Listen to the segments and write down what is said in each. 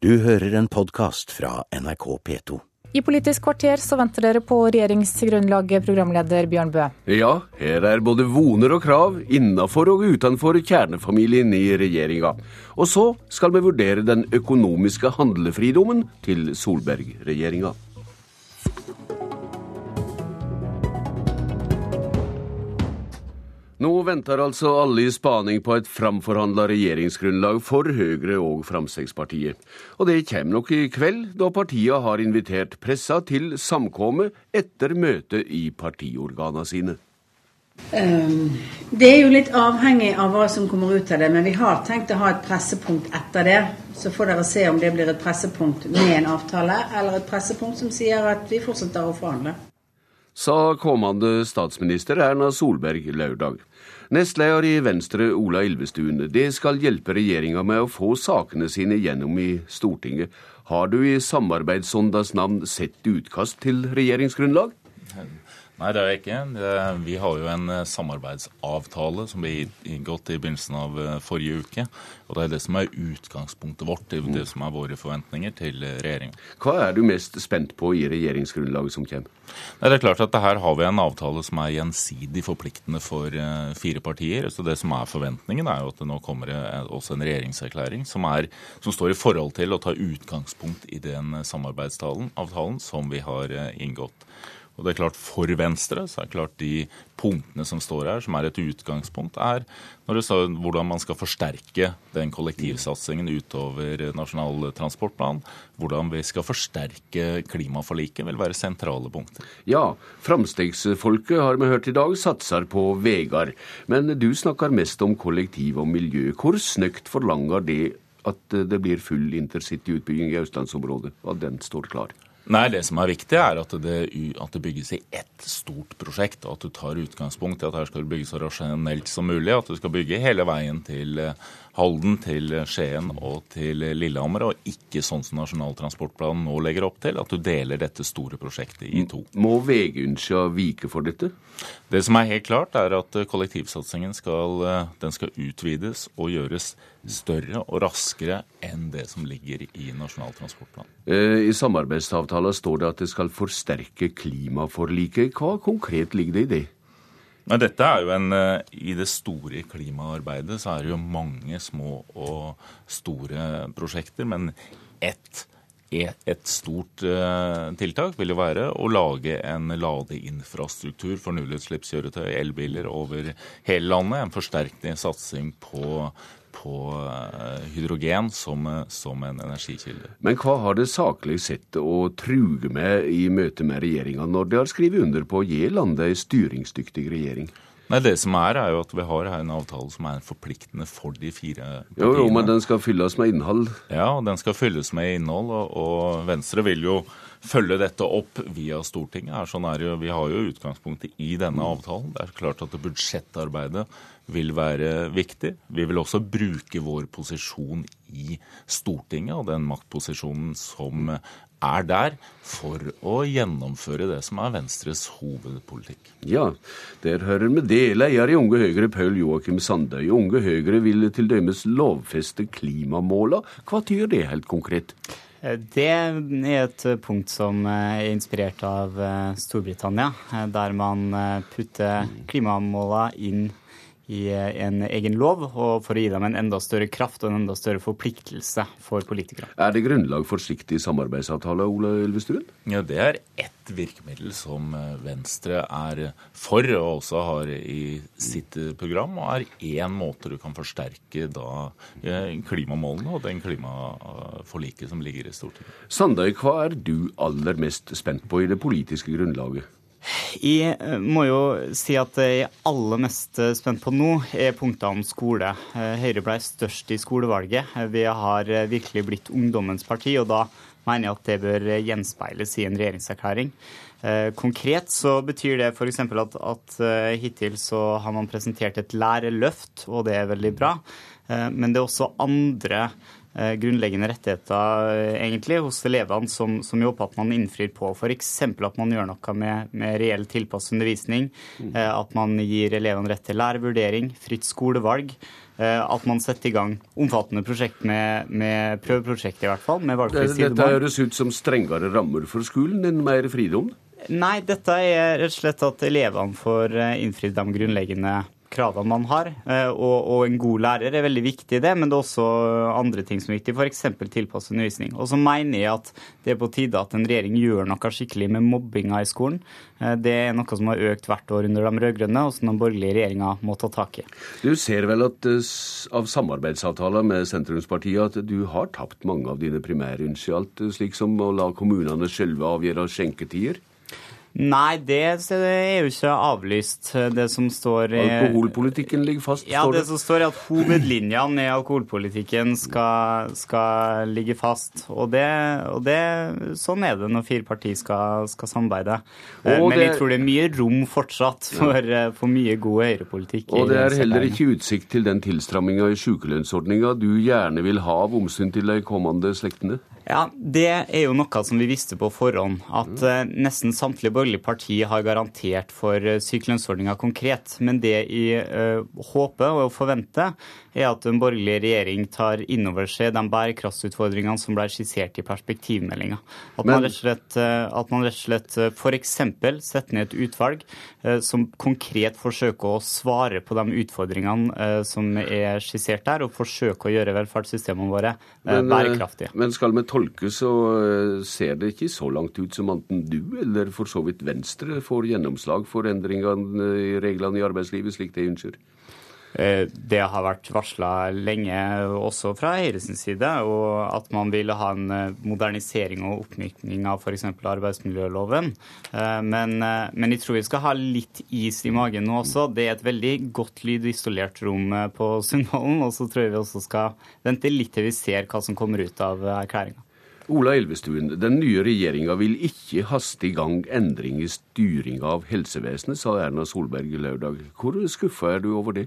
Du hører en podkast fra NRK P2. I Politisk kvarter så venter dere på regjeringsgrunnlaget, programleder Bjørn Bø. Ja, her er både voner og krav innafor og utenfor kjernefamilien i regjeringa. Og så skal vi vurdere den økonomiske handlefridommen til Solberg-regjeringa. Nå venter altså alle i spaning på et framforhandla regjeringsgrunnlag for Høyre og Fremskrittspartiet. Og det kommer nok i kveld, da partiene har invitert pressa til samkomme etter møtet i partiorgana sine. Um, det er jo litt avhengig av hva som kommer ut av det, men vi har tenkt å ha et pressepunkt etter det. Så får dere se om det blir et pressepunkt med en avtale, eller et pressepunkt som sier at vi fortsetter å forhandle. Sa kommende statsminister Erna Solberg lørdag. Nestleder i Venstre, Ola Ilvestuen, det skal hjelpe regjeringa med å få sakene sine gjennom i Stortinget. Har du i samarbeidsåndas navn sett utkast til regjeringsgrunnlag? Nei, det er jeg ikke. Vi har jo en eh, samarbeidsavtale som ble inngått i begynnelsen av eh, forrige uke. Og det er det som er utgangspunktet vårt, det, det som er våre forventninger til regjeringen. regjeringa. Hva er du mest spent på i regjeringsgrunnlaget som kommer? Nei, det er klart at Her har vi en avtale som er gjensidig forpliktende for fire partier. så Det som er forventningen, er jo at det nå kommer også en regjeringserklæring som, er, som står i forhold til å ta utgangspunkt i den samarbeidsavtalen som vi har inngått. Og det er klart For Venstre så er det klart de punktene som står her, som er et utgangspunkt, er når det står hvordan man skal forsterke den kollektivsatsingen utover Nasjonal transportplan. Hvordan vi skal forsterke klimaforliket, vil være sentrale punkter. Ja, Framstegsfolket har vi hørt i dag satser på veier. Men du snakker mest om kollektiv og miljø. Hvor snøkt forlanger det at det blir full intercityutbygging i østlandsområdet, at den står klar? Nei, Det som er viktig, er at det, at det, bygges i ett stort prosjekt. og At du tar utgangspunkt i at her skal det bygges så rasjonelt som mulig. At du skal bygge hele veien til eh, Halden, til Skien og til Lillehammer. Og ikke sånn som Nasjonal transportplan nå legger opp til, at du deler dette store prosjektet i to. Må veiønska vike for dette? Det som er helt klart, er at kollektivsatsingen skal, eh, skal utvides og gjøres større og raskere enn det som ligger i Nasjonal transportplan. Eh, I samarbeidsavtalen står det at det skal forsterke klimaforliket. Hva konkret ligger det i det? Men dette er jo en, eh, I det store klimaarbeidet så er det jo mange små og store prosjekter. Men ett et stort uh, tiltak vil jo være å lage en ladeinfrastruktur for nullutslippskjøretøy, elbiler, over hele landet. En forsterkende satsing på på eh, hydrogen som, eh, som, en energikilde. Men hva har det saklig sett å truge med i møte med regjeringa, når de har skrevet under på å gi landet en styringsdyktig regjering? Nei, Det som er, er jo at vi har en avtale som er forpliktende for de fire partiene. Jo, jo, men den skal fylles med innhold? Ja, den skal fylles med innhold. Og, og Venstre vil jo følge dette opp via Stortinget. Er sånn er jo, vi har jo utgangspunktet i denne avtalen. Det er klart at budsjettarbeidet vil være viktig. Vi vil også bruke vår posisjon i Stortinget og den maktposisjonen som er der, for å gjennomføre det som er Venstres hovedpolitikk. Ja, der hører vi det. Leder i Unge Høyre, Paul Joakim Sandøy. Unge Høyre vil til dømes lovfeste klimamåla. Hva tyder det helt konkret? Det er et punkt som er inspirert av Storbritannia, der man putter klimamåla inn i eh, en egen lov, og for å gi dem en enda større kraft og en enda større forpliktelse for politikere. Er det grunnlag for siktig samarbeidsavtale, Ole Elvestuen? Ja, Det er ett virkemiddel som eh, Venstre er for, og også har i sitt eh, program, og er én måte du kan forsterke da klimamålene og den klimaforliket som ligger i Stortinget. Sandøy, hva er du aller mest spent på i det politiske grunnlaget? Jeg eh, må jo si at det jeg er aller mest eh, spent på nå, er punktene om skole. Eh, Høyre ble størst i skolevalget. Vi har virkelig blitt ungdommens parti, og da mener jeg at det bør gjenspeiles i en regjeringserklæring. Konkret så betyr det f.eks. At, at hittil så har man presentert et lærerløft, og det er veldig bra. Men det er også andre Eh, grunnleggende rettigheter eh, egentlig hos elevene som, som jobber at man innfrir på. F.eks. at man gjør noe med, med reell tilpasset undervisning. Mm. Eh, at man gir elevene rett til lærervurdering, fritt skolevalg. at man setter i gang omfattende prosjekt med, med prøveprosjekt, i hvert fall. med valgfri sidemål. Dette høres ut som strengere rammer for skolen enn mer fridom? Nei, dette er rett og slett at elevene får innfridd de grunnleggende kravene man har. Eh, og, og, en god lærer er veldig viktig i det, men det er også andre ting som er viktig, f.eks. tilpasset undervisning. Og så mener jeg at det er på tide at en regjering gjør noe skikkelig med mobbinga i skolen. Eh, det er noe som har økt hvert år under de rød-grønne, og som den borgerlige regjeringa må ta tak i. Du ser vel at eh, av samarbeidsavtaler med sentrumspartiet at du har tapt mange av dine primærinitialt, alt slik som å la kommunene sjølve avgjøre skjenketider? Nei, det er jo ikke avlyst. Det som står i Alkoholpolitikken ligger fast? Ja, det som står er at hovedlinjene i alkoholpolitikken skal, skal ligge fast. Og, det, og det, sånn er det når fire partier skal, skal samarbeide. Og Men det, jeg tror det er mye rom fortsatt for, for mye god høyrepolitikk. Og det er heller ikke utsikt til den tilstramminga i sykelønnsordninga du gjerne vil ha av omsyn til de kommende slektene? Ja, Det er jo noe som vi visste på forhånd. At uh, nesten samtlige borgerlige partier har garantert for uh, sykelønnsordninga konkret. Men det jeg uh, håper og forventer, er at en borgerlig regjering tar inn over seg de bærekraftsutfordringene som ble skissert i perspektivmeldinga. At, man rett og slett, at man rett og slett f.eks. setter ned et utvalg som konkret forsøker å svare på de utfordringene som er skissert der, og forsøker å gjøre velferdssystemene våre men, bærekraftige. Men skal vi tolke, så eh, ser det ikke så langt ut som enten du eller for så vidt Venstre får gjennomslag for endringene i reglene i arbeidslivet, slik de ønsker? Eh, det har vært varsla lenge, også fra Høyres side, og at man vil ha en eh, modernisering og oppmykning av f.eks. arbeidsmiljøloven. Men, men, jeg tror vi skal ha litt is i magen nå også. Det er et veldig godt lydisolert rom på Sundvolden, og så tror jeg vi også skal vente litt til vi ser hva som kommer ut av erklæringa. Ola Elvestuen, den nye regjeringa vil ikke haste i gang endring i styringa av helsevesenet, sa Erna Solberg lørdag. Hvor skuffa er du over det?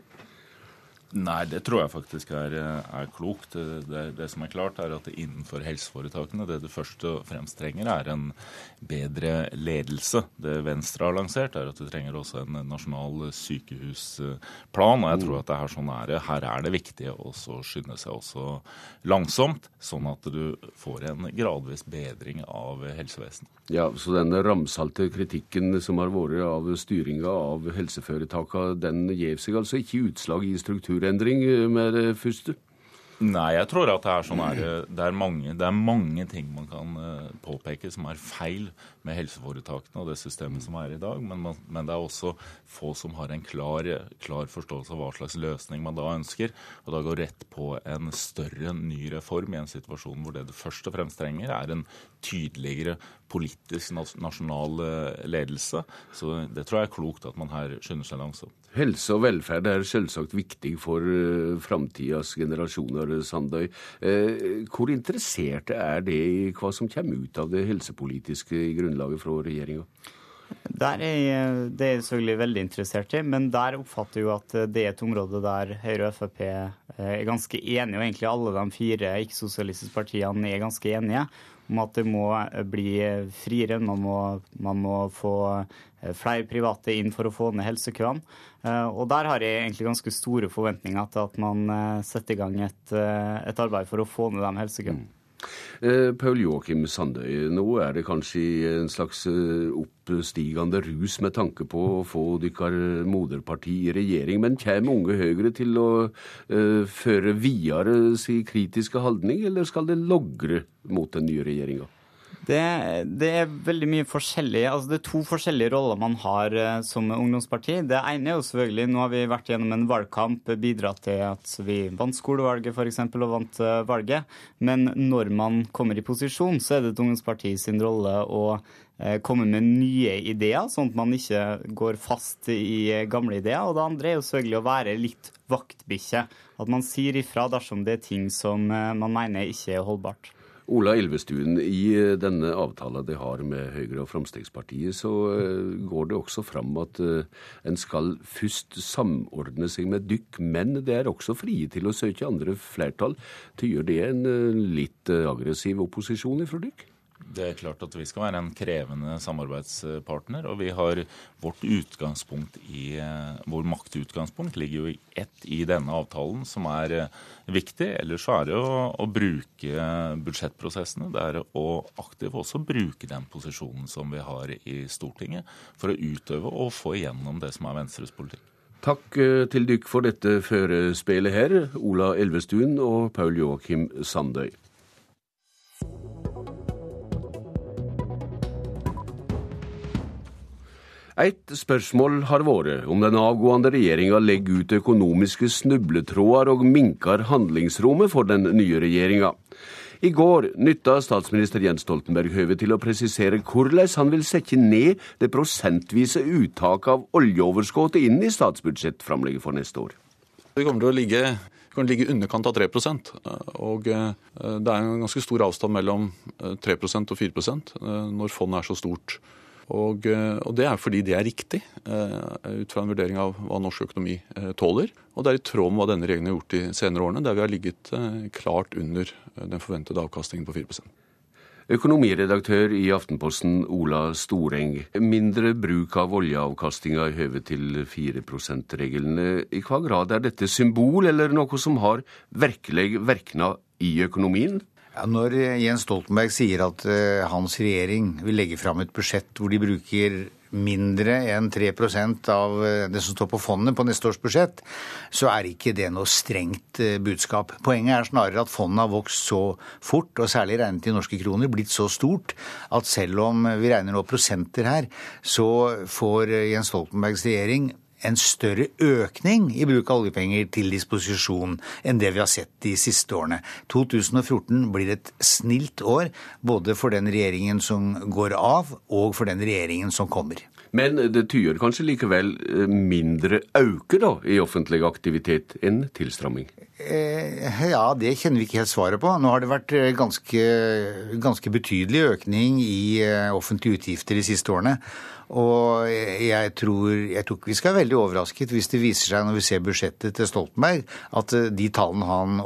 Nei, det tror jeg faktisk er, er klokt. Det, det, som er klart, er at innenfor helseforetakene det du først og fremst trenger, er en bedre ledelse. Det Venstre har lansert, er at du trenger også en nasjonal sykehusplan. Og jeg tror at det er sånn er Her er det viktig å skynde seg også langsomt, sånn at du får en gradvis bedring av helsevesenet. Ja, Så den ramsalte kritikken som har vært av styringa av helseforetakene, den gir seg altså ikke utslag i struktur strukturendring eh, med det første? Nei, jeg tror at det er sånn her, eh, det er, mange, det er mange ting man kan eh, påpeke som er feil med helseforetakene og det systemet som er i dag. Men, man, men det er også få som har en klar, klar, forståelse av hva slags løsning man da ønsker. Og da går rett på en større, ny reform i en situasjon hvor det du først og fremst trenger, er en tydeligere politisk nasjonal ledelse. Så det tror jeg er klokt at man her skynder seg langsomt. Helse og velferd er selvsagt viktig for uh, framtidas generasjoner, Sandøy. Uh, hvor interesserte er det i hva som kommer ut av det helsepolitiske grunnlaget fra regjeringa? Er, det er jeg selvfølgelig veldig interessert i, men der oppfatter jeg jo at det er et område der Høyre og Frp er ganske enige, og egentlig alle de fire ikke-sosialistiske partiene er ganske enige om at det må bli friere. Man må, man må få flere private inn for å få ned helsekøene. Eh, og der har jeg egentlig ganske store forventninger til at man eh, setter i gang et, eh, et arbeid for å få ned de helsekøene. Mm. Paul Joakim Sandøy, nå er det kanskje en slags oppstigende rus med tanke på å få deres moderparti i regjering, men kommer Unge Høyre til å føre videre sin kritiske holdning, eller skal det logre mot den nye regjeringa? Det, det, er veldig mye forskjellig. Altså, det er to forskjellige roller man har uh, som ungdomsparti. Det ene er jo selvfølgelig Nå har vi vært gjennom en valgkamp, bidratt til at vi vant skolevalget f.eks. og vant uh, valget. Men når man kommer i posisjon, så er det et ungdomsparti sin rolle å komme med nye ideer, sånn at man ikke går fast i gamle ideer. Og det andre er jo selvfølgelig å være litt vaktbikkje. At man sier ifra dersom det er ting som man mener ikke er holdbart. Ola Elvestuen, i eh, denne avtalen de har med Høyre og Fremskrittspartiet, så eh, går det også fram at eh, en skal først samordne seg med dykk, men det er også frie til å søke andre flertall. Tyder det en litt aggressiv opposisjon ifra dykk? Det er klart at vi skal være en krevende samarbeidspartner. Og vi har vårt utgangspunkt i Vår maktutgangspunkt ligger jo i ett i denne avtalen, som er viktig. Ellers så er det å, å bruke budsjettprosessene. Det er å aktivt også bruke den posisjonen som vi har i Stortinget, for å utøve og få igjennom det som er Venstres politikk. Takk eh, til dykk for dette førespillet her, Ola Elvestuen og Paul Joakim Sandøy. Et spørsmål har vært om den avgående regjeringa legger ut økonomiske snubletråder og minker handlingsrommet for den nye regjeringa. I går nytta statsminister Jens Stoltenberg høvet til å presisere hvordan han vil sette ned det prosentvise uttaket av oljeoverskuddet inn i statsbudsjettframlegget for neste år. Det kommer til å ligge i underkant av 3 og eh, Det er en ganske stor avstand mellom 3 eh, og 4 eh, når fondet er så stort. Og, eh, og, det er fordi det er riktig, eh, ut fra en vurdering av hva norsk økonomi eh, tåler. Og det er i tråd med hva denne regjeringen har gjort de senere årene, der vi har ligget klart under den forventede avkastningen på 4% Økonomiredaktør i Aftenposten Ola Storeng. Mindre bruk av oljeavkastinga i høve til 4 %-regelen. I hva grad er dette symbol, eller noe som har virkelig verkna i økonomien? Ja, når Jens Stoltenberg sier at uh, hans regjering vil legge fram et budsjett hvor de bruker mindre enn 3 av eh, det som står på fondet på neste års budsjett, så er ikke det noe strengt budskap. Poenget er snarere at fondet har vokst så fort, og særlig regnet i norske kroner, blitt så stort at selv om vi regner nå prosenter her, så får Jens Stoltenbergs regjering en større økning i bruk av oljepenger til disposisjon enn det vi har sett de siste årene. 2014 blir et snilt år både for den regjeringen som går av, og for den regjeringen som kommer. Men det tyder kanskje likevel eh, mindre auke da, i offentlig aktivitet enn tilstramming? Eh, ja, det kjenner vi ikke helt svaret på. Nå har det vært eh, ganske, ganske betydelig økning i offentlige utgifter de siste årene. Og jeg tror, jeg tror ikke vi skal være veldig overrasket hvis det viser seg når vi ser budsjettet til Stoltenberg, at de tallene han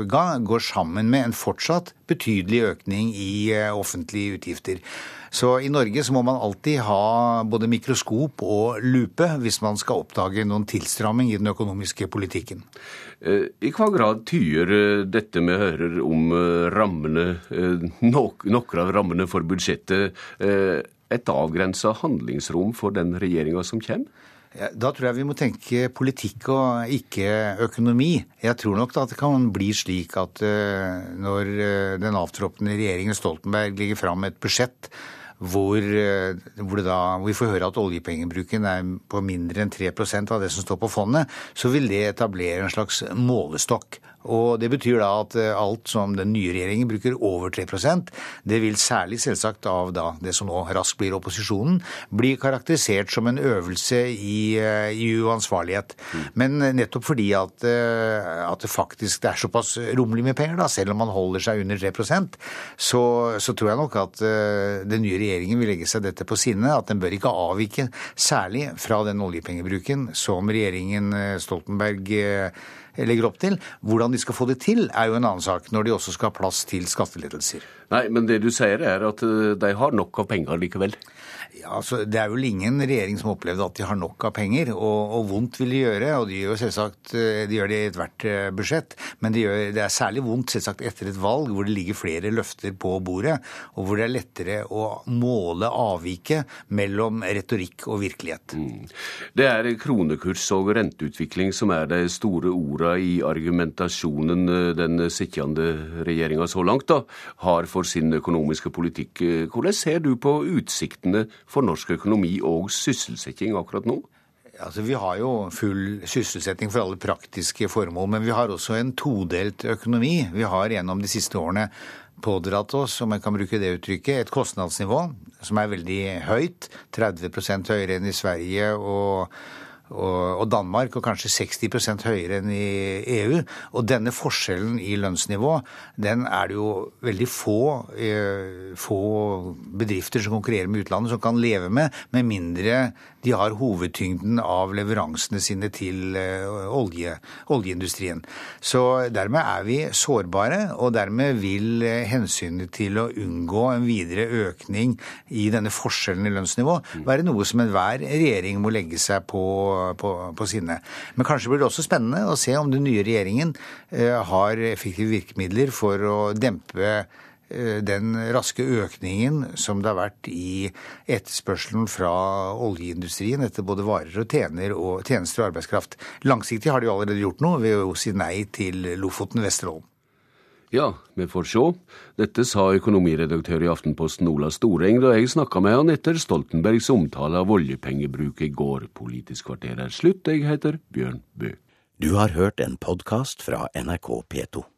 oppga, går sammen med en fortsatt betydelig økning i eh, offentlige utgifter. Så i Norge så må man alltid ha både mikroskop og lupe hvis man skal oppdage noen tilstramming i den økonomiske politikken. Eh, I hva grad tyder dette vi hører om rammene, noen av rammene for budsjettet, et avgrensa handlingsrom for den regjeringa som kommer? Da tror jeg vi må tenke politikk og ikke økonomi. Jeg tror nok at det kan bli slik at eh, når eh, den avtroppende regjeringen Stoltenberg legger fram et budsjett hvor, eh, hvor, da, vi får høre at oljepengebruken er på mindre enn 3% av det som står på fondet, så vil det etablere en slags målestokk. Og Det betyr da at eh, alt som den nye regjeringen bruker over 3% det vil særlig selvsagt av da det som nå raskt blir opposisjonen, bli karakterisert som en øvelse i, eh, i uansvarlighet. Mm. Men nettopp fordi at, at, det faktisk er såpass rommelig med penger, da, selv om man holder seg under 3 så, så tror jeg nok at den nye regjeringen vil legge seg dette på sinne, at den bør ikke avvike særlig fra den oljepengebruken som regjeringen eh, Stoltenberg eh, legger opp til. Hvordan de skal få det til, er jo en annen sak, når de også skal ha plass til skattelettelser. Nei, men det du sier er at eh, de har nok av penger likevel? Ja, altså, Det er vel ingen regjering som opplevde at de har nok av penger, og, og vondt vil de gjøre. Og de gjør selvsagt eh, de gjør det i ethvert eh, budsjett, men de gjør, det er særlig vondt selvsagt etter et valg hvor det ligger flere løfter på bordet, og hvor det er lettere å måle avviket mellom retorikk og virkelighet. Mm. Det er kronekurs og renteutvikling som er de store orda i argumentasjonen den sittende regjeringa så langt da, har for sin økonomiske politikk. Hvordan ser du på utsiktene for norsk økonomi og sysselsetting akkurat nå? Altså, Vi har jo full sysselsetting for alle praktiske formål, men vi har også en todelt økonomi. Vi har gjennom de siste årene pådratt oss, om jeg kan bruke det uttrykket, et kostnadsnivå som er veldig høyt. 30% høyere enn i Sverige og og Danmark, og kanskje 60% høyere enn i EU. Og denne forskjellen i lønnsnivå, den er det jo veldig få, eh, få bedrifter som konkurrerer med utlandet, som kan leve med, med mindre de har hovedtyngden av leveransene sine til olje, oljeindustrien. Så dermed er vi sårbare, og dermed vil hensynet til å unngå en videre økning i denne forskjellen i lønnsnivå være noe som enhver regjering må legge seg på, på, på sinne. Men kanskje blir det også spennende å se om den nye regjeringen har effektive virkemidler for å dempe Eh, den raske økningen som det har vært i etterspørselen fra oljeindustrien etter både varer og, og tjenester og arbeidskraft. Langsiktig har de jo allerede gjort noe ved å si nei til Lofoten Vesterålen. Ja, vi får sjå. Dette sa økonomiredaktør i Aftenposten Ola Storeng da jeg snakka med han etter Stoltenbergs omtale av oljepengebruk i går. Politisk kvarter er slutt. Jeg heter Bjørn Bø. Du har hørt en podkast fra NRK P2.